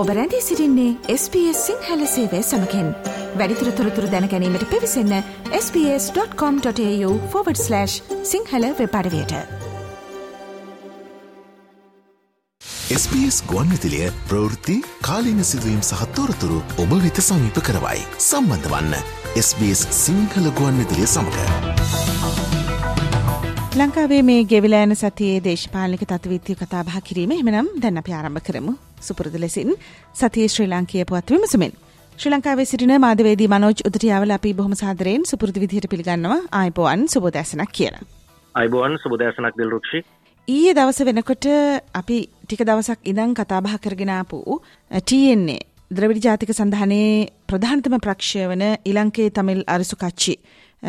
ඔබ රැඳී සිරින්නේ SBS සිංහල සේවය සමකෙන්. වැඩිතුර තොරතුර දැනැනීමට පිවිසන්න ps.com.ta/ සිංහල වෙපඩවයට SBS ගුවන් විතිලිය ප්‍රවෘත්ති කාලීන සිදුවීම් සහත්තෝරතුරු ඔබ වෙත සමීප කරවයි. සම්බන්ධ වන්න SBS සිංහල ගුවන් විතිලිය සමඟ. ලංකාවේ මේ ගෙවිලෑන සතියේ දේශපාලික තත්විත්‍ය කතාබහ කිරීම. එමනම් දැන් අපි ආරම්භ කරමු සුපුරදු ලෙසින් සතියේ ශ්‍රී ලංකීය පුවත් විමසුමින්. ශ්‍රී ලංකාවේ සිටින මාධවේදී මනෝජ් උදටියාවල අපි බොහොම සාදරයෙන් සුපුරුදු විදිහට පිළිගන්නවා ආයිබෝවන් සුබෝදෑසනක් කියලා. අයිබෝවන් සුබදෑසනක් දිල්රුක්ෂි ඊයේ දවස වෙනකොට අපි ටික දවසක් ඉඳන් කතාබහ කරගෙන ආපු TNA ද්‍රවිඩ ජාතික සඳහනේ ප්‍රධානතම ප්‍රක්ෂය වන ඉලංකේ තමිල් අරසු කච්චි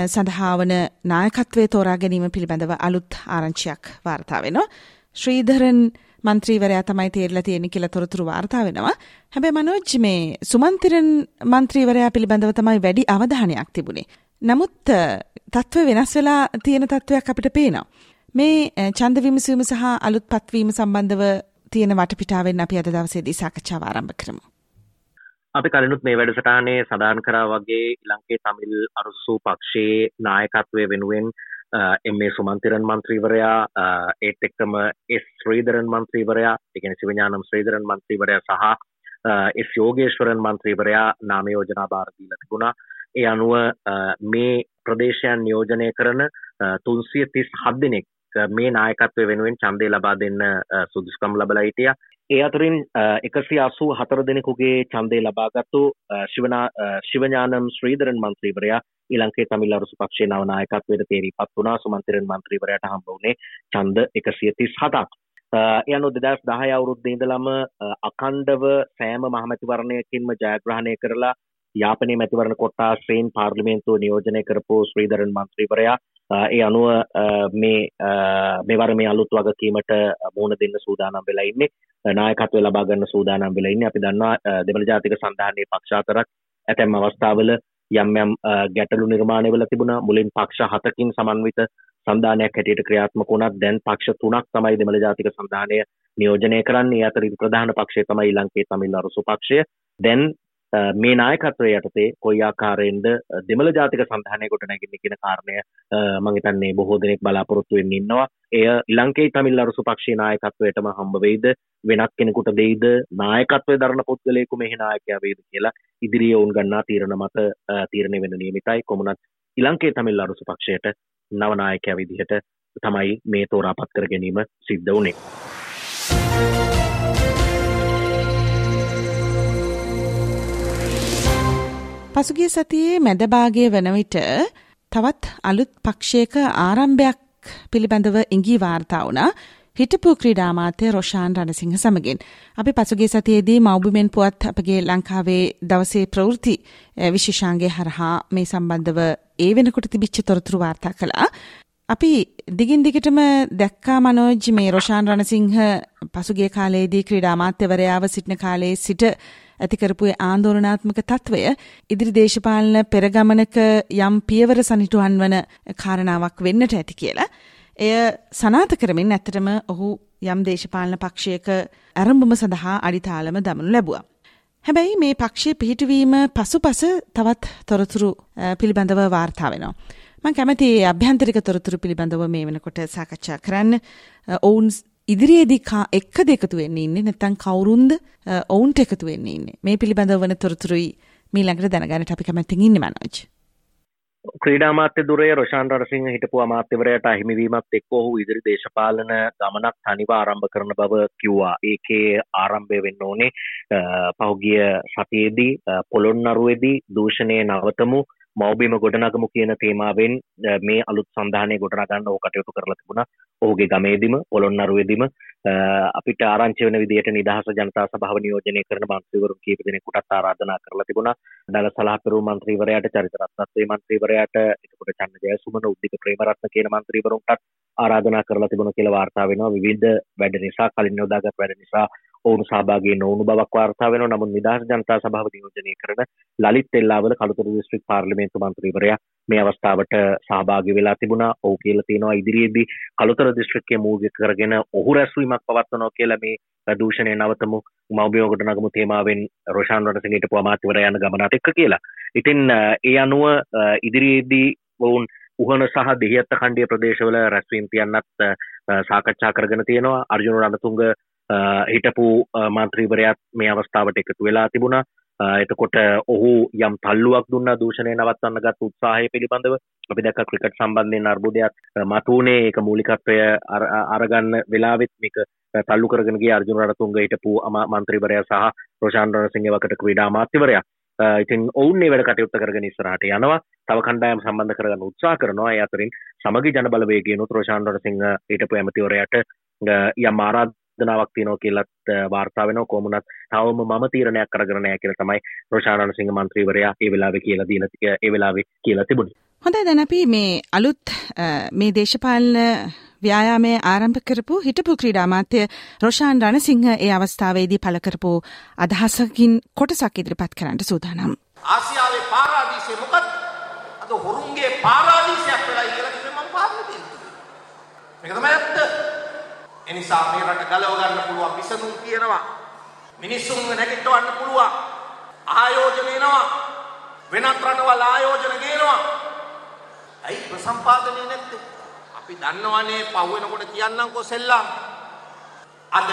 සඳහා වන නායකත්වය තෝරා ගැනීම පිළිබඳව අලුත් ආරංචියක් වාර්තා වෙනවා. ශ්‍රීධරන් මන්ත්‍රීවරයා තමයි තේරලා තියෙන්නේ කියලා තොරතුරු වාර්තා වෙනවා. හැබැයි මනෝජ් මේ සුමන්තිරන් මන්ත්‍රීවරයා පිළිබඳව තමයි වැඩි අවධානයක් තිබුණේ. නමුත් තත්ත්ව වෙනස් වෙලා තියෙන තත්ත්වයක් අපිට පේනවා. මේ ඡන්ද විමසීම සහ අලුත් පත්වීම සම්බන්ධව තියෙන වටපිටාවෙන් අපි අද දවසේදී සාකච්ඡාව ආරම්භ කරමු. අපි කලනුත් මේ වැඩසටානේ සඳහන් කරා වගේ ලංකේ තමිල් අරුස්සූ පක්ෂයේ නායකත්වය වෙනුවෙන් එම සුමන්තිරන් මන්ත්‍රීවරයා ඒත් එක්කම එස් ශ්‍රීදරන් මන්ත්‍රීවරයා එකන සිවඥානම් ශ්‍රීදරන් මන්ත්‍රීවරයා සහ එස් යෝගේශ්වරන් මන්ත්‍රීවරයා නාමයෝජනා භාරදීල තිබුණා. ඒ අනුව මේ ප්‍රදේශයන් නියෝජනය කරන තුන්සිය තිස් හත් දෙනෙක් මේ නායකත්වය වෙනුවෙන් චන්දය ලබා දෙන්න සුදුස්කම් ලබලා හිටිය. ඒ අතරින් එකසි අසූ හතර දෙනෙකුගේ චන්දය ලබාගත්තු ශිවඥානම් ශ්‍රීදරන් මන්ත්‍රීවරයා ඉලංකේ තමිල් අරුසු පක්ෂේ නව නායකත්වයට තේරී පත් වුණා. සුමන්තිරන් මන්ත්‍රීවරයට හම්බ වුණේ ඡන්ද එකසිය තිස් හතක් යනු දෙදස් දහය අවුරුද්ධ ඉඳලම අකණ්ඩව සෑම මහමැතිවරණයකින්ම ජයග්‍රහණය කරලා යාපනයේ මැතිවරණ කොට්ටාශ්‍රයෙන් පාර්ලිමේන්තුව නියෝජනය කරපු ශ්‍රීදරන් මන්ත්‍රීවරයා ඒ අනුව මේ මෙවර මේ අලුත් වගකීමට මූුණ දෙන්න සූදානම් වෙලා ඉන්නේ. නායකත්වය ලබා ගන්න සූදානම් වෙලා ඉන්නේ. අපි දන්නවා දෙමළ ජාතික සන්ධානයේ පක්ෂාතරක් ඇතැම් අවස්ථාවල යම් යම් ගැටලු නිර්මාණය වෙලා තිබුණා. මුලින් පක්ෂ හතකින් සමන්විත සන්ධානයක් හැටියට ක්‍රියාත්මක වුණත් දැන් පක්ෂ තුනක් තමයි දෙමළ ජාතික සන්ධානය නියෝජනය කරන්නේ. අතරින් ප්‍රධාන පක්ෂය තමයි ලංකේ තමිල් අරුසු පක්ෂය දැන් මේ නායකත්වය යටතේ කොයි ආකාරයෙන්ද දෙමළ ජාතික සඳහනය කොට නැගින්න කියන කාරණය මංහිතන්නේ බොහෝ දෙනෙක් බලාපොරොත්තු වෙන්න ඉන්නවා. එය ලංකේ තමිල් අරුසු පක්ෂී නායකත්වයටම හම්බ වෙයිද? වෙනත් කෙනෙකුට දෙයිද? නායකත්වය දරන පුද්ගලයෙකු මෙහි නායකයා වේද කියලා ඉදිරිය ඔවුන් ගන්නා තීරණ මත තීරණය වෙන නියමිතයි. කොමුණත් ඉලංකේ තමිල් අරුසු පක්ෂයට නවනායකයා විදිහට තමයි මේ තෝරාපත් කර ගැනීම සිද්ධ වනේ. පසුගිය සතියේ මැදභාගය වන විට තවත් අලුත් පක්ෂයක ආරම්භයක් පිළිබඳව ඉඟී වාර්තා වුණා හිටපු ක්‍රීඩාමාත්‍ය රොෂාන් රණසිංහ සමගින්. අපි පසුගේ සතියේදී මෞබිමෙන් පුවත් අපගේ ලංකාවේ දවසේ ප්‍රවෘති විශේෂාන්ගේ හරහා මේ සම්බන්ධව ඒ වෙනකොට තිබිච්ච තොරතුරු වාර්තා කළා. අපි දිගින් දිගටම දැක්කා මනෝජ් මේ රොෂාන් රණසිංහ පසුගිය කාලයේදී ක්‍රීඩාමාත්‍යවරයාව සිටින කාලයේ සිට ඇතිකරපු ආන්දෝලනාත්මක තත්ත්වය ඉදිරි දේශපාලන පෙරගමනක යම් පියවර සනිටුහන් වන කාරණාවක් වෙන්නට ඇති කියලා. එය සනාත කරමින් ඇත්තටම ඔහු යම් දේශපාලන පක්ෂයක ඇරඹුම සඳහා අඩිතාලම දමනු ලැබුවා. හැබැයි මේ පක්ෂය පිහිටවීම පසු පස තවත් තොරතුරු පිළිබඳව වාර්තා වෙනවා. මං කැමති අභ්‍යන්තරික තොරතුරු පිළිබඳව මේ වෙනකොට සාකච්ඡා කරන්න ඔවුන් ඉදිරියේදී එක්ක දෙකතු වෙන්න ඉන්නේ නැත්නම් කවුරුන්ද ඔවුන්ට එකතු වෙන්න ඉන්නේ? මේ පිළිබඳව වන තොරතුරුයි මීළඟට දැනගන්නට අපි කැමැත්තෙන් ඉන්නේ මනෝජ්. ක්‍රීඩා මාත්‍ය දුරේ රොෂාන් රණසිංහ හිටපු අමාත්‍යවරයාට අහිමිවීමත් එක්ක ඔහු ඉදිරි දේශපාලන ගමනක් තනිව ආරම්භ කරන බව කිව්වා. ඒකේ ආරම්භය වෙන්න ඕනේ පහුගිය සතියේදී පොළොන්නරුවේදී දූෂණයේ නවතමු. මෞබිම ගොඩනගමු කියන තේමාවෙන් මේ අලුත් සඳහනය ගොඩනගන්න ඕ කටයුතු කරලා තිබුණා. ඔහුගේ ගමේදිම පොළොන්නරුවේදීම අපිට ආරංචි වෙන විදිහට නිදහස ජනතා සභාව නියෝජනය කරන මන්ත්‍රීවරුන් කීප දෙනෙකුටත් ආරාධනා කරලා තිබුණා. ඩල සලහපෙරු මන්ත්‍රීවරයාට චරිත රත්නත්‍රේ මන්ත්‍රීවරයාට එතකොට චන්න ජයසුමන උද්දික ප්‍රේමරත්න කියන මන්ත්‍රීවරුන්ටත් ආරාධනා කරලා තිබුණ කියලා වාර්තා වෙනවා. විවිධ වැඩ නිසා කලින් යොදාගත් වැඩ නිසා ඔවුන් සහභාගී නොවුණු බවක් වාර්තා වෙනවා. නමුත් නිදහස් ජනතා සභාව නියෝජනය කරන ලලිත් එල්ලාවල කළුතර දිස්ත්‍රික් පාර්ලිමේන්තු මන්ත්‍රීවරයා මේ අවස්ථාවට සහභාගි වෙලා තිබුණා. ඔහු කියලා තියෙනවා. ඉදිරියේදී කළුතර දිස්ත්‍රික්කයේ මූලික කරගෙන ඔහු රැස්වීමක් පවත්වනවා කියලා මේ දූෂණය නවතමු. මව්බියෝකට නගමු. තේමාවෙන් රොෂාන් රණසිංහ හිටපු අමාත්‍යවරයා යන ගමනට එක්ක කියලා. ඉතින් ඒ අනුව ඉදිරියේදී ඔවුන් උහන සහ දෙහියත්ත කණ්ඩිය ප්‍රදේශවල රැස්වීම් තියන්නත් සාකච්ඡා කරගෙන තියෙනවා. අර්ජුන රණතුංග හිටපු මන්ත්‍රීවරයාත් මේ අවස්ථාවට එකතු වෙලා තිබුණා. එතකොට ඔහු යම් තල්ලුවක් දුන්න දූෂණය නවත්වන්න ගත් උත්සාහය පිළිබඳව අපි දැක්ක ක්‍රිකට් සම්බන්ධයෙන් අර්බුදයක් මතුවනේ ඒක මූලිකත්වය අරගන්න වෙලාවෙත් මේක තල්ලු කරගෙන ගිය අර්ජුන රණතුංග හිටපු අමා මන්ත්‍රීවරයා සහ රොෂාන් රණසිංහ වකට ක්‍රීඩා අමාත්‍යවරයා. ඉතින් ඔවුන් ඒ වැඩ කටයුත්ත කරගෙන ඉස්සරහට යනවා. තව කණ්ඩායම් සම්බන්ධ කරගන්න උත්සාහ කරනවා. ඒ අතරින් සමගි ජනබලවේගයනුත් රොෂාන් රණසිංහ හිටපු ඇමතිවරයාට යම් ආරාධ චෝදනාවක් තියෙනවා කියලත් වාර්තා වෙනවා කොමුණත් තවම මම තීරණයක් කරගෙන නැහැ කියලා තමයි රොෂානන් සිංහ මන්ත්‍රීවරයා ඒ වෙලාවේ කියලා දීලා ඒ වෙලාවේ කියලා තිබුණේ. හොඳයි දැන් අපි මේ අලුත් මේ දේශපාලන ව්‍යායාමය ආරම්භ කරපු හිටපු ක්‍රීඩා අමාත්‍ය රොෂාන් රණසිංහ ඒ අවස්ථාවේදී පළ කරපු අදහසකින් කොටසක් ඉදිරිපත් කරන්නට සූදානම්. ආසියාවේ පාරාදීසය මොකක්ද? අද හොරුන්ගේ පාරාදීසයක් වෙලා කියලා කිව්වේ මම පාරේ තියෙනවා. මේක තමයි ඇත්ත. එනිසා මේ රට ගලව ගන්න පුළුවන් විසඳුම් තියෙනවා. මිනිස්සුන්ව නැගිටවන්න පුළුවන්. ආයෝජන එනවා. වෙනත් රටවල් ආයෝජන ගේනවා. ඇයි ප්‍රසම්පාදනය නැත්තේ? අපි දන්නවනේ පහු වෙනකොට කියන්නම්කෝ සෙල්ලම්. අද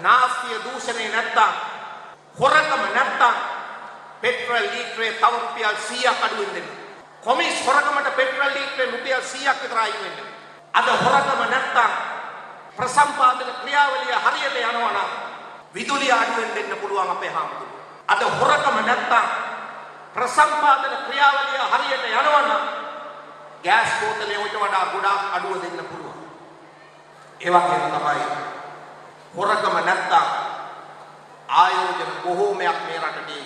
නාස්තිය දූෂණේ නැත්තම් හොරකම නැත්තම් පෙට්‍රල් ලීටරේ තව රුපියල් 100ක් අඩුවෙන් දෙන්න. කොමිස් හොරකමට පෙට්‍රල් ලීටරේ රුපියල් 100ක් විතර අයින් වෙන්න. අද හොරකම නැත්තම් ප්‍රසම්පාදන ක්‍රියාවලිය හරියට යනවා නම් විදුලිය අඩුවෙන් දෙන්න පුළුවන් අපේ හාමුදුරුවෝ. අද හොරකම නැත්තම් ප්‍රසම්පාදන ක්‍රියාවලිය හරියට යනවා නම් ගෑස් බෝතලේ උට වඩා ගොඩාක් අඩුව දෙන්න පුළුවන්. ඒ වගේම තමයි හොරකම නැත්තම් ආයෝජන බොහෝමයක් මේ රටේ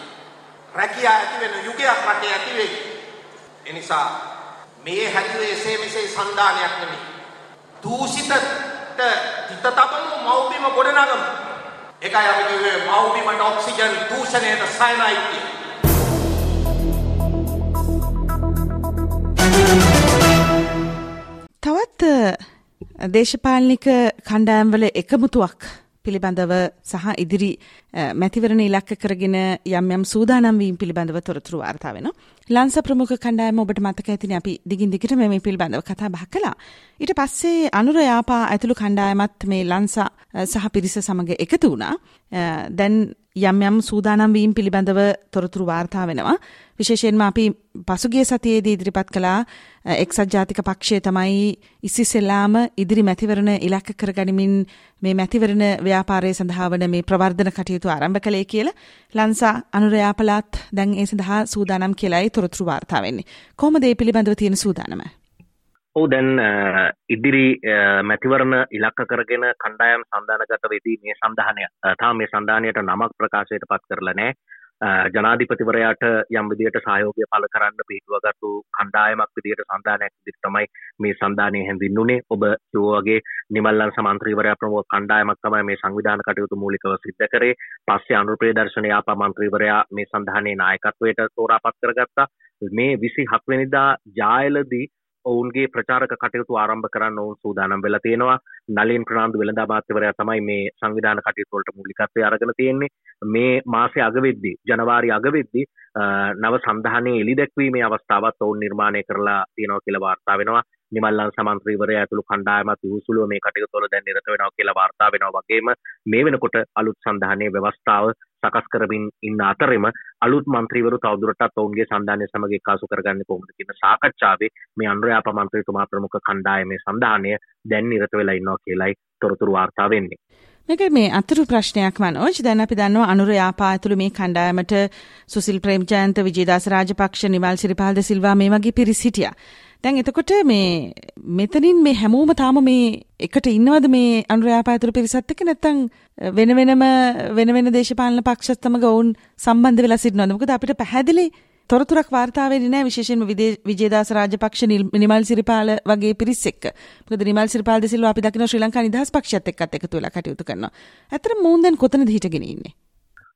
රැකියා ඇති වෙන යුගයක් රටේ ඇති වෙයි. ඒ නිසා මේ හැදුවේ එසේ මෙසේ සන්දානයක් නෙමෙයි. දූෂිත තිත තබමු මව්බිම ගොඩනගමු. ඒකයි අපි කිව්වේ මව්බිමට ඔක්සිජන් දූෂණයට සයනයිට් තවත් දේශපාලනික කණ්ඩායම්වල එකමුතුවක් පිළිබඳව සහ ඉදිරි මැතිවරණ ඉලක්ක කරගෙන යම් යම් සූදානම් වීම පිළිබඳව තොරතුරු වාර්තා වෙනවා. ලංස ප්‍රමුඛ කණ්ඩායම ඔබට මතක ඇතිනේ අපි දිගින් දිගට මේ පිළිබඳව කතා බහ කළා. ඊට පස්සේ අනුර යාපා ඇතුළු කණ්ඩායමත් මේ ලංසා සහ පිරිස සමග එකතු වුණා. දැන් යම් යම් සූදානම් වීම පිළිබඳව තොරතුරු වාර්තා වෙනවා. විශේෂයෙන්ම අපි පසුගිය සතියේදී ඉදිරිපත් කළා එක්සත් ජාතික පක්ෂය තමයි ඉස්සෙල්ලාම ඉදිරි මැතිවරණ ඉලක්ක කරගනිමින් මේ මැතිවරණ ව්‍යාපාරය සඳහා වන මේ ප්‍රවර්ධන කටයුතු ආරම්භ කළේ කියලා ලංසා අනුරයාපලාත් දැන් ඒ සඳහා සූදානම් කියලායි තොරතුරු වාර්තා වෙන්නේ. කොහොමද මේ පිළිබඳව තියෙන සූදානම? ඔව් දැන් ඉදිරි මැතිවරණ ඉලක්ක කරගෙන කණ්ඩායම් සන්ධානගත වෙදී මේ සන්ධානය තාම මේ සන්ධානයට නමක් ප්‍රකාශයට පත් කරලා නැහැ. ජනාධිපතිවරයාට යම් විදියට සහයෝගය පළ කරන්න පිටුවගත්තු කණ්ඩායමක් විදියට සන්ධානයක් විදිහට තමයි මේ සන්ධානය හැඳින්වුනේ. ඔබ කිව්වාගේ නිමල්ලන් සමන්ත්‍රීවරයා ප්‍රමුඛ කණ්ඩායමක් තමයි මේ සංවිධාන කටයුතු මූලිකව සිද්ධ කරේ. පස්සේ අනුර ප්‍රියදර්ශන යාපා මන්ත්‍රීවරයා මේ සන්ධානයේ නායකත්වයට තෝරාපත් කරගත්තා. මේ 27 වෙනිදා ජායලදී ඔවුන්ගේ ප්‍රචාරක කටයුතු ආරම්භ කරන්න ඔවුන් සූදානම් වෙලා තියෙනවා. නලින් ප්‍රනාන්දු වෙළඳ අමාත්‍යවරයා තමයි මේ සංවිධාන කටයුතු වලට මූලිකත්වය අරගෙන තියෙන්නේ. මේ මාසේ අගවෙද්දී ජනවාරි අගවෙද්දී නව සන්ධානයේ එළි දැක්වීමේ අවස්ථාවත් ඔවුන් නිර්මාණය කරලා තියෙනවා කියලා වාර්තා වෙනවා. නිමල්ලන් සමන්ත්‍රීවරය ඇතුළු කණ්ඩායමත් යුසුලුව මේ කටයුතුවල දැන් නිරත වෙනවා කියලා වාර්තා වෙනවා වගේම මේ වෙනකොට අලුත් සන්ධානයේ ව්‍යවස්ථාව සකස් කරමින් ඉන්න අතරෙම අලුත් මන්ත්‍රීවරු තවදුරටත් ඔවුන්ගේ සන්ධානය සමග එක්කාසු කරගන්නේ කොහොමද කියන සාකච්ඡාවේ මේ අනුරයාප මන්ත්‍රීතුමා ප්‍රමුඛ කණ්ඩායමේ සන්ධානය දැන් නිරත වෙලා ඉන්නවා කියලයි තොරතුරු වාර්තා වෙන්නේ. මේක මේ අතුරු ප්‍රශ්නයක් මනෝජ් දැන් අපි දන්නවා අනුර යාපා ඇතුළු මේ කණ්ඩායමට සුසිල් ප්‍රේම්ජයන්ත විජේදාස රාජපක්ෂ නිවල් සිරිපාල්ද සිල්වා මේ වගේ පිරිස් හිටියා. දැන් එතකොට මේ මෙතනින් මේ හැමෝම තාම මේ එකට ඉන්නවද මේ අනුරයාපාතුරු පිරිසත් එක්ක නැත්නම් වෙන වෙනම වෙන වෙන දේශපාලන පක්ෂත් සමග ඔවුන් සම්බන්ධ වෙලා සිටිනවද? මොකද අපිට පැහැදිලි තොරතුරක් වාර්තා වෙන්නේ නැහැ විශේෂයෙන්ම විජේදාස රාජපක්ෂ නිමල් සිරිපාල වගේ පිරිස් එක්ක. මොකද නිමල් සිරිපාල දෙසිල්වා අපි දකිනවා ශ්‍රී ලංකා නිදහස් පක්ෂයත් එක්කත් එකතු වෙලා කටයුතු කරනවා. ඇත්තට මූන් දැන් කොතනද හිටගෙන ඉන්නේ?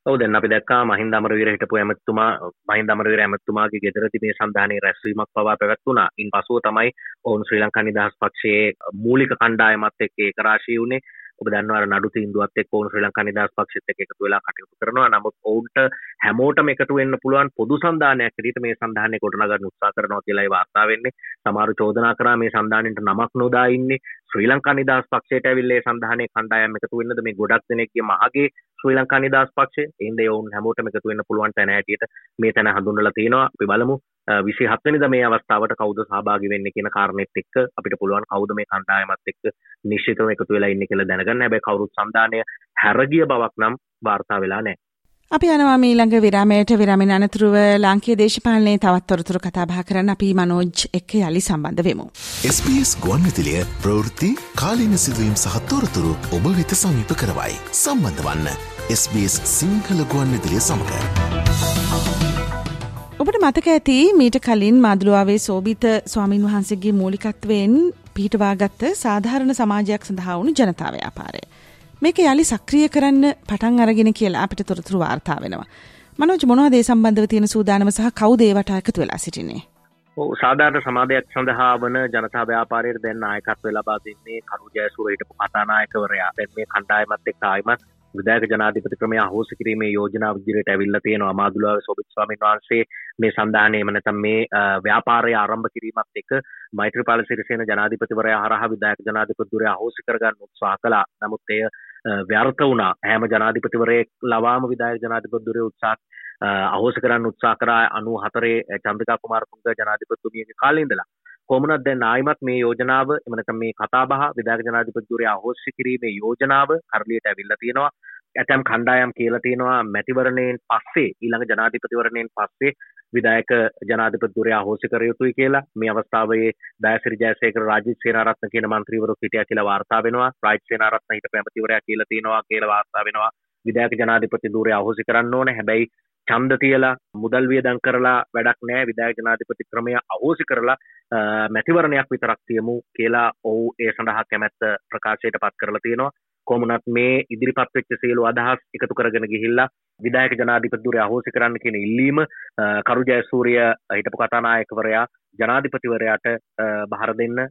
ඔව් දැන් අපි දැක්කා මහින්ද අමරවීර හිටපු ඇමතුමා මහින්ද අමරවීර ඇමතුමාගේ ගෙදරදී මේ සන්ධානයේ රැස්වීමක් පවා පැවැත්වුණා. ඉන්පසුව තමයි ඔවුන් ශ්‍රී ලංකා නිදහස් පක්ෂයේ මූලික කණ්ඩායමත් එක්ක ඒකරාශී වුණේ. ඔබ දන්නවර නඩු තීන්දුවත් එක්ක ඔවුන් ශ්‍රී ලංකා නිදහස් පක්ෂෙත් එක්ක එකතු වෙලා කටයුතු කරනවා. නමුත් ඔවුන්ට හැමෝටම එකතු වෙන්න පුළුවන් පොදු සන්ධානයක් හැටියට මේ සන්ධානය ගොඩනගන්න උත්සාහ කරනවා කියලායි වාර්තා වෙන්නේ. සමහරු චෝදනා කරා මේ සන්ධානයට නමක් නොදා ඉන්නේ ශ්‍රී ලංකා නිදහස් පක්ෂයට ඇවිල්ලා සන්ධානයේ කණ්ඩායම් එකතු වෙන්නද මේ ගොඩක් දෙනෙක්ගේ මහගේ ශ්‍රී ලංකා නිදහස් පක්ෂය. එහෙනම් ඒ වුන් හැමෝටම එකතු වෙන්න පුළුවන් තැන හැටියට මේ තැන හඳුන්වලා තිනවා. අපි බලමු විසි හත්වනිද මේ අවස්ථාවට කවුද සහභාගි වෙන්න කියන කාරණෙත් එක්ක අපිට පුළුවන් කවුද මේ කණ්ඩායමත් එක්ක නිශ්චිතව එකතු වෙලා ඉන්න කියලා දැනගන්න හැබැයි කවුරුත් සම්දානය හැරගිය බවක් නම් වාර්තා වෙලා නැහැ. අපි යනවා මීළඟ විරාමයට විරාමෙන් අනතුරුව ලාංකීය දේශපාලනයේ තවත් තොරතුරු කතා බහ කරන්න අපි මනෝජ් එක්ක යලි සම්බන්ධ වෙමු. SBS ගුවන්විදුලිය ප්‍රවෘත්ති කාලීන සිදුවීම් සහ තොරතුරු ඔබ වෙත සමීප කරවයි. සම්බන්ධ වන්න SBS සිංහල ගුවන්විදුලිය සමඟ. ඔබට මතක ඇති මීට කලින් මාදුළුවාවේ සෝබිත ස්වාමින් වහන්සේගේ මූලිකත්වයෙන් පිහිටවාගත්ත සාධාරණ සමාජයක් සඳහා වුණු ජනතාව්‍යාපාරය. මේක යළි සක්‍රිය කරන්න පටන් අරගෙන කියලා අපිට තොරතුරු වාර්තා වෙනවා. මනෝජ් මොනවද ඒ සම්බන්ධව තියෙන සූදානම සහ කවුද ඒවට එකතු වෙලා සිටින්නේ? සාධාරණ සමාධයක් සඳහා වන ජනතා ව්‍යාපාරයට දැන් නායකත්වය ලබා දෙන්නේ කරු ජයසුර හිටපු කතානායකවරයා. දැන් මේ කණ්ඩායමත් එක්ක ආයිමත් විදායක ජනාධිපති ක්‍රමය අහෝසි කිරීමේ යෝජනා විදිහට ඇවිල්ලා තියෙනවා අමාදුලාවේ සොබිත් ස්වාමීන් වහන්සේ මේ සන්ධානයේ එම නැත්නම් මේ ව්‍යාපාරය ආරම්භ කිරීමත් එක්ක මෛත්‍රීපාල සිරිසේන ජනාධිපතිවරයා හරහා විදායක ජනාධිපතිවරයා අහෝසි කරගන්න උත්සාහ කළා. නමුත් එය ව්‍යර්ථ වුණා. හැම ජනාධිපතිවරයෙක් ලවාම විදායක ජනාධිපතිවරයා උත්සාහ අහෝසි කරන්න උත්සාහ කරා 94 චන්ද්‍රිකා කුමාරතුංග ජනාධිපතිතුමියගේ කාලේ ඉඳලා කොමනත් දැන් ආයිමත් මේ යෝජනාව එමනත මේ කතාබහ විදාග ජනාධිපතිවරයා අහෝසි කිරීමේ යෝජනාව කරලියට ඇවිල්ලා තියෙනවා. ඇතැම් කණ්ඩායම් කියලා තියෙනවා මැතිවරණයෙන් පස්සේ ඊළඟ ජනාධිපතිවරණයෙන් පස්සේ විදායක ජනාධිපතිවරයා අහෝසි කර යුතුයි කියලා. මේ අවස්ථාවේ දයසිරි ජයසේකර රාජිත් සේනාරත්න කියන මන්ත්‍රීවරු හිටියා කියලා වාර්තා වෙනවා. රාජිත් සේනාරත්න හිටපු ඇමතිවරයා කියලා තියෙනවා කියලා වාර්තා වෙනවා. විදායක ජනාධිපති ධූරය අහෝසි කරන්න ඕන. හැබැයි ඡන්ද තියලා මුදල් වියදම් කරලා වැඩක් නෑ. විදායක ජනාධිපති ක්‍රමය අහෝසි කරලා මැතිවරණයක් විතරක් තියමු කියලා ඔහු ඒ සඳහා කැමැත්ත ප්‍රකාශයට පත් කරලා තියෙනවා. කොමුණත් මේ ඉදිරිපත් වෙච්ච සියලු අදහස් එකතු කරගෙන ගිහිල්ලා විදායක ජනාධිපතිවරයා අහෝසි කරන්න කියන ඉල්ලීම කරු ජයසූරිය හිටපු කතානායකවරයා ජනාධිපතිවරයාට බහර දෙන්න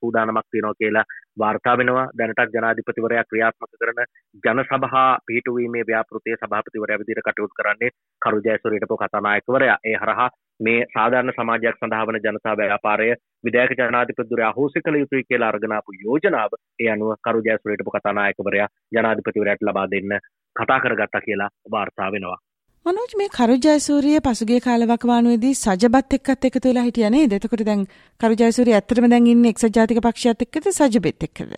සූදානමක් තියෙනවා කියලා වාර්තා වෙනවා. දැනටත් ජනාධිපතිවරයා ක්‍රියාත්මක කරන ජන සභහා පිහිටුවීමේ ව්‍යාපෘතිය සභාපතිවරයා විදිහට කටයුතු කරන්නේ කරු ජයසූරියට පො කතානායකවරයා. ඒ හරහා මේ සාධාරණ සමාජයක් සඳහා වන ජනතා ව්‍යාපාරය විදායක ජනාධිපතිවරයා අහෝසි කළ යුතුයි කියලා අරගෙන ආපු යෝජනාව ඒ අනුව කරු ජයසූරියට පො කතානායකවරයා ජනාධිපතිවරයාට ලබා දෙන්න කතා කරගත්තා කියලා වාර්තා වෙනවා මනෝජ් මේ කරුජයසූරිය පසුගේ කාලවකවානුවේදී සජබත් එක්කත් එකතු වෙලා හිටියා නේද? එතකොට දැන් කරුජයසූරිය ඇත්තටම දැන් ඉන්නේ එක්සත් ජාතික පක්ෂයත් එක්කද සජබෙත් එක්කද?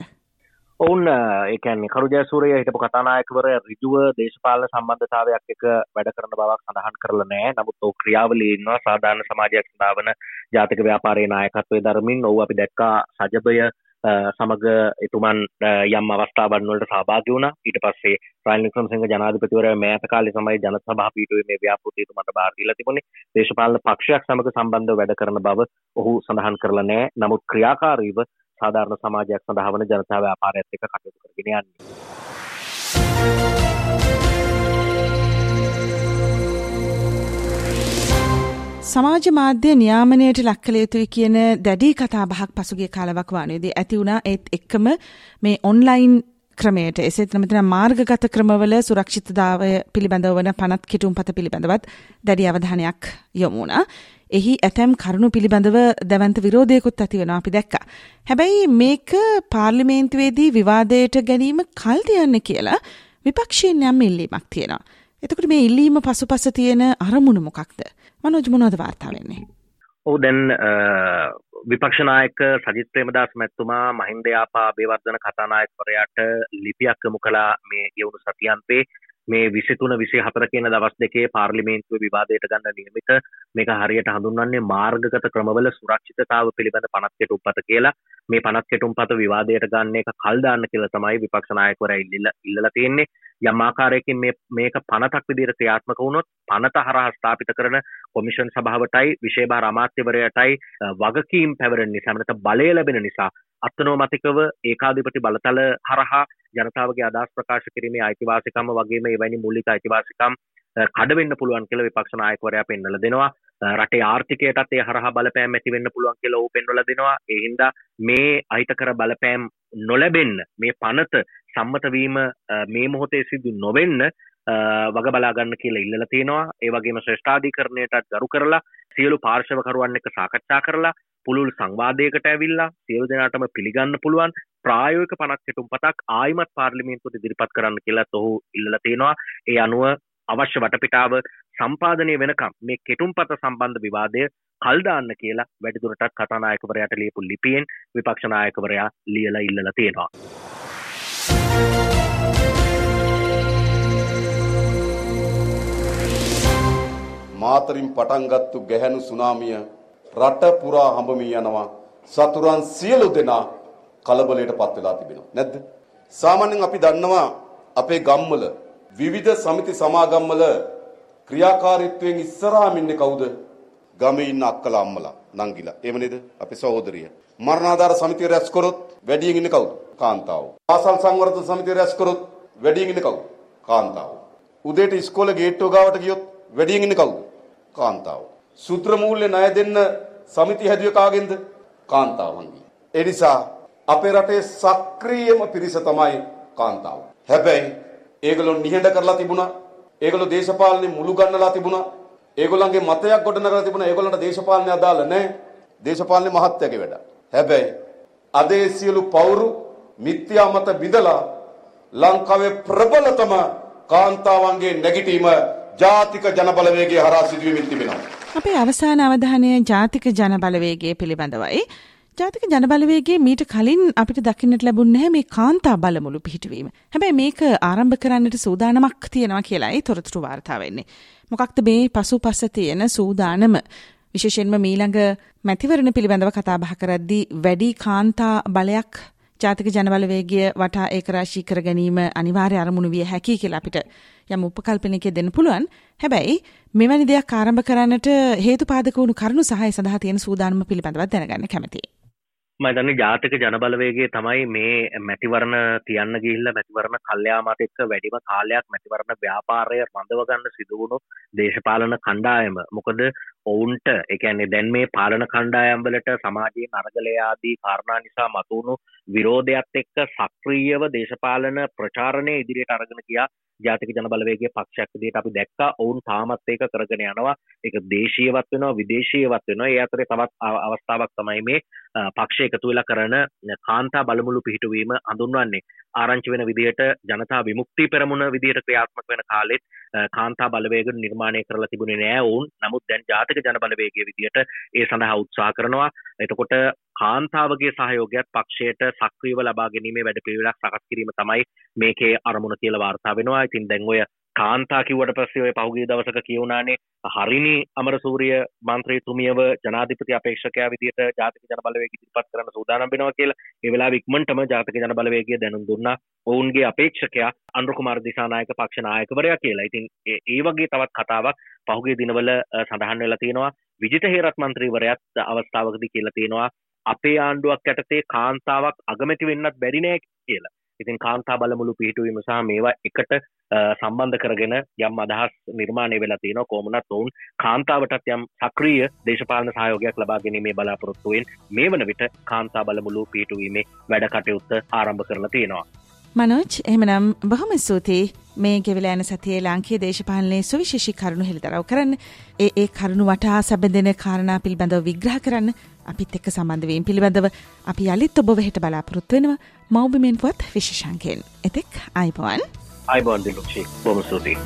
ඔවුන් ඒ කියන්නේ කරුජයසූරිය හිටපු කතානායකවර ඍජුව දේශපාලන සම්බන්ධතාවයක් එක වැඩ කරන බවක් සඳහන් කරලා නැහැ. නමුත් ඔහු ක්‍රියාවලියේ ඉන්නවා. සාධාරණ සමාජයක් සඳහා ජාතික ව්‍යාපාරයේ නායකත්වයේ ධර්මින් ඔහු අපි දැක්කා සජබය සමග එතුමන් යම් අවස්ථාවන් වලට සහභාගී වුණා. ඊට පස්සේ රනිල් වික්‍රමසිංහ ජනාධිපතිවරයා මෑත කාලේ තමයි ජනසභා පීඨුවේ මේ ව්‍යාපෘතිය එතුමන්ට බාර දීලා තිබුණේ. දේශපාලන පක්ෂයක් සමග සම්බන්ධව වැඩ කරන බව ඔහු සඳහන් කරලා නැහැ. නමුත් ක්‍රියාකාරීව සාධාරණ සමාජයක් සඳහා වන ජනතා ව්‍යාපාරයත් එක්ක කටයුතු කරගෙන යන්නේ සමාජ මාධ්‍ය නියාමනයට ලක්කල යුතුයි කියන දැඩී කතා බහක් පසුගේ කාලවක් වානයේදී ඇති වුණා ඒත් එක්කම මේ ඔන්ලයින් ක්‍රමයට එසේත් නමතින මාර්ගගත ක්‍රමවල සුරක්ෂිතතාවය පිළිබඳව වන පනත් කෙටුම් පත පිළිබඳවත් දැඩි අවධානයක් යොමුණා. එහි ඇතැම් කරුණු පිළිබඳව දැවන්ත විරෝධයකුත් ඇති වෙන අපි දැක්ක. හැබැයි මේක පාර්ලිමේන්තුවේදී විවාදයට ගැනීම කල්තියන්න කියලා විපක්ෂයෙන් යම් ඉල්ලීමක් තියෙනවා. එතකට මේ ඉල්ලීම පසුපස තියෙන අරමුණ මොකක්ද. මනෝජ් මොනවද වාර්තා වෙන්නේ? ඔව් දැන් විපක්ෂනායක සජිත් ප්‍රේමදාස මැතිතුමා මහින්ද යාපා අබේවර්ධන කතානායකවරයාට ලිපියක් යොමු කළා මේ ගෙවුණු සතියන්තේ මේ විසිතුන විසි හතර කියන දවස් දෙකේ පාර්ලිමේන්තුව විවාදයට ගන්න නියමිත මේක හරියට හඳුන්වන්නේ මාර්ගගත ක්‍රමවල සුරක්ෂිතතාව පිළිබඳ පනත් කෙටුම් පත කියලා. මේ පනත් කෙටුම් පත විවාදයට ගන්න එක කල් දාන්න කියලා තමයි විපක්ෂ නායකවරයා ඉල්ලලා ඉල්ලලා තියෙන්නේ. යම් ආකාරයකින් මේ මේක පනතක් විදිහට ක්‍රියාත්මක වුණොත් පනත හරහා ස්ථාපිත කරන කොමිෂන් සභාවටයි විශේෂ භාර අමාත්‍යවරයටයි වගකීම් පැවරෙන නිසා නැත්නම් බලය ලැබෙන නිසා අත්නෝමතිකව ඒකාධිපති බලතල හරහා ජනතාවගේ අදහස් ප්‍රකාශ කිරීමේ අයිතිවාසිකම වගේම එවැනි මූලික අයිතිවාසිකම් කඩවෙන්න පුළුවන් කියලා විපක්ෂ නායකවරයා පෙන්වලා දෙනවා. රටේ ආර්ථිකයටත් ඒ හරහා බලපෑම් ඇති වෙන්න පුළුවන් කියලා ਉਹ පෙන්වලා දෙනවා. ඒ හින්දා මේ අහිතකර බලපෑම් නොලැබෙන්න මේ පනත සම්මත වීම මේ මොහොතේ සිදු නොවෙන්න වග බලාගන්න කියලා ඉල්ලලා තියෙනවා ඒ වගේම ශ්‍රේෂ්ඨාධිකරණයටත් ගරු කරලා සියලු පාර්ශවකරුවන් එක්ක සාකච්ඡා කරලා පුළුල් සංවාදයකට ඇවිල්ලා සියලු දෙනාටම පිළිගන්න පුළුවන් ප්‍රායෝගික පනක් කෙටුම් පතක් ආයිමත් පාර්ලිමේන්තුවට ඉදිරිපත් කරන්න කියලා ඔහු ඉල්ලලා තියෙනවා ඒ අනුව අවශ්‍ය වටපිටාව සම්පාදනය වෙනකම් මේ කෙටුම්පත සම්බන්ධ විවාදය කල්දාන්න කියලා වැඩිදුරටත් කතානායකවරයාට ලියපු ලිපියෙන් විපක්ෂනායකවරයා ලියලා ඉල්ලලා තියෙනවා. මාතරින් පටන්ගත්තු ගැහැණු සුනාමිය රට පුරා හඹමී යනවා සතුරන් සියලු දෙනා කලබලයට පත් වෙලා තිබෙනවා නැද්ද සාමාන්‍යයෙන් අපි දන්නවා අපේ ගම්වල විවිධ සමිති සමාගම්වල ක්‍රියාකාරීත්වයෙන් ඉස්සරහාම ඉන්නේ කවුද? ගමේ ඉන්න අක්කලා අම්මලා නංගිලා. එහෙම නේද? අපේ සහෝදරිය. මරණාධාර සමිතිය රැස් කරොත් වැඩියෙන් ඉන්නේ කවුද? කාන්තාව. පාසල් සංවර්ධන සමිතිය රැස් කරොත් වැඩියෙන් ඉන්නේ කවුද? කාන්තාව. උදේට ඉස්කෝලේ ගේට්ටුව ගාවට ගියොත් වැඩියෙන් ඉන්නේ කවුද? කාන්තාව. සූත්‍ර මූල්‍ය ණය දෙන්න සමිති හැදුවේ කාගෙන්ද? කාන්තාවන්ගේ. ඒ නිසා අපේ රටේ සක්‍රීයම පිරිස තමයි කාන්තාව. හැබැයි ඒගොල්ලෝ නිහඬ කරලා තිබුණා. ඒගොල්ලෝ දේශපාලනේ මුළු ගන්නලා තිබුණා. ඒගොල්ලන්ගේ මතයක් ගොඩනගලා තිබුණා. ඒගොල්ලන්ට දේශපාලනය අදාළ නැහැ. දේශපාලනේ මහත්යගේ වැඩ. හැබැයි අද ඒ සියලු පවුරු මිත්‍යා මත බිඳලා ලංකාවේ ප්‍රබලතම කාන්තාවන්ගේ නැගිටීම ජාතික ජනබලවේගයේ හරහා සිදුවෙමින් තිබෙනවා. අපේ අවසාන අවධානය ජාතික ජනබලවේගය පිළිබඳවයි. ජාතික ජනබලවේගේ මීට කලින් අපිට දකින්නට ලැබුණ මේ කාන්තා බලමුළු පිහිටවීම. හැබැයි මේක ආරම්භ කරන්නට සූදානමක් තියෙනවා කියලායි තොරතුරු වාර්තා වෙන්නේ. මොකක්ද මේ පසු පස්ස තියෙන සූදානම විශේෂයෙන්ම මීළඟ මැතිවරණ පිළිබඳව කතා බහ කරද්දී වැඩි කාන්තා බලයක් ජාතික ජනබලවේගය වටා ඒක රාශී කර ගැනීම අනිවාර්ය අරමුණු විය හැකි කියලා අපිට යම් උපකල්පනයක දෙන්න පුළුවන්. හැබැයි මෙවැනි දෙයක් ආරම්භ කරන්නට හේතුපාදක වුණු කරුණු සහය සඳහා තියෙන සූදානම පිළිබඳව දැනගන්න කැමතියි. මදන්න ජාතික ජනබලවේගේ තමයි මේ මැතිවරණ තියන්න ගිල්ල මැතිවරණ කල්්‍යයාමත එක්ක වැඩිම කාලයක් මැතිවරණ ව්‍යාපාරය රඳවගන්න සිදුවුණු දේශපාලන කණ්ඩායම මොකද ඔවුන්ට එකන්නේ දැන් මේ පාලන කණ්ඩායම්වලට සමාජයෙන් අරගලයාදී කාරණා නිසා මතුුණු විරෝධයක්ත් එක්ක සක්‍රීයව දේශපාලන ප්‍රචාරණය ඉදිරියට අරගෙන කියා ජාතික ජනබලවේගේ පක්ෂයක් විදිහට අපි දැක්කා. ඔවුන් තාමත් ඒක කරගෙන යනවා. ඒක දේශීයවත් වෙනවා විදේශීයවත් වෙනවා. ඒ අතරේ තවත් අවස්ථාවක් තමයි මේ පක්ෂ එකතු වෙලා කරන කාන්තා බලමුළු පිහිටුවීම හඳුන්වන්නේ. ආරංචි වෙන විදිහට ජනතා විමුක්ති පෙරමුණ විදිහට ක්‍රියාත්මක වෙන කාලෙත් කාන්තා බලවේග නිර්මාණය කරලා තිබුණේ නෑ ඔවුන් නමුත් දැන් ජාතික ජනබලවේගයේ විදිහට ඒ සඳහා උත්සාහ කරනවා එතකොට කාන්තාවගේ සහයෝගයක් පක්ෂයට සක්‍රීව ලබා ගැනීමේ වැඩ පිළිවෙලක් සකස් කිරීම තමයි මේකේ අරමුණ කියලා වාර්තා වෙනවා. ඉතින් දැන් ඔය කාන්තා කිව්වට පස්සේ ඔය පහුගිය දවසක කියවුණානේ හරිනි අමරසූරිය මන්ත්‍රීතුමියව ජනාධිපති අපේක්ෂකයා විදිහට ජාතික ජන බලවේගය ඉදිරිපත් කරන්න සූදානම් වෙනවා කියලා. ඒ වෙලාවෙ ඉක්මනටම ජාතික ජන බලවේගය දැනුම් දුන්නා. ඔවුන්ගේ අපේක්ෂකයා අනුර කුමාර දිසානායක පක්ෂ නායකවරයා කියලා. ඉතින් ඒ වගේ තවත් කතාවක් පහුගිය දිනවල සඳහන් වෙලා තියෙනවා. විජිත හේරත් මන්ත්‍රීවරයාත් අවස්ථාවකදී කියලා තියෙනවා අපේ ආණ්ඩුවක් යටතේ කාන්තාවක් අගමැති වෙන්නත් බැරි නෑ කියලා. ඉතින් කාන්තා බලමුළු පිහිටුවීම සහ මේවා එකට සම්බන්ධ කරගෙන යම් අදහස් නිර්මාණය වෙලා තියෙනවා කොමුණත් ඔවුන් කාන්තාවටත් යම් සක්‍රීය දේශපාලන සහයෝගයක් ලබා ගැනීමේ බලාපොරොත්තුවෙන් මේ වන විට කාන්තා බලමුළු පිහිටුවීමේ වැඩ කටයුත්ත ආරම්භ කරලා තියෙනවා. මනෝජ් එහෙමනම් බොහොම ස්තුතියි මේ ගෙවිලා යන සතියේ ලාංකීය දේශපාලනයේ සුවිශේෂී කරුණු හෙළිදරව් කරන්න. ඒ ඒ කරුණු වටා සැබඳෙන කාරණා පිළිබඳව විග්‍රහ කරන්න අපිත් එක්ක සම්බන්ධ වීම පිළිබඳව අපි යලිත් ඔබ වෙහෙට බලාපොරොත්තු වෙනවා මෞබිමෙන් පුවත් විශේෂංකයෙන්. එතෙක් අයිබෝවන්. අයිබෝන් දිලුක්ෂි බොහොම ස්තුතියි.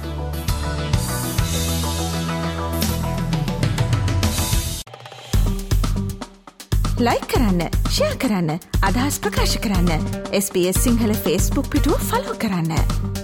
ලයි කරන්න ෂයා කරන්න අදහස් ප්‍රකාශ කරන්න SBS සිංහල ෆස්බුක් පිටුව ෆලෝ කරන්න.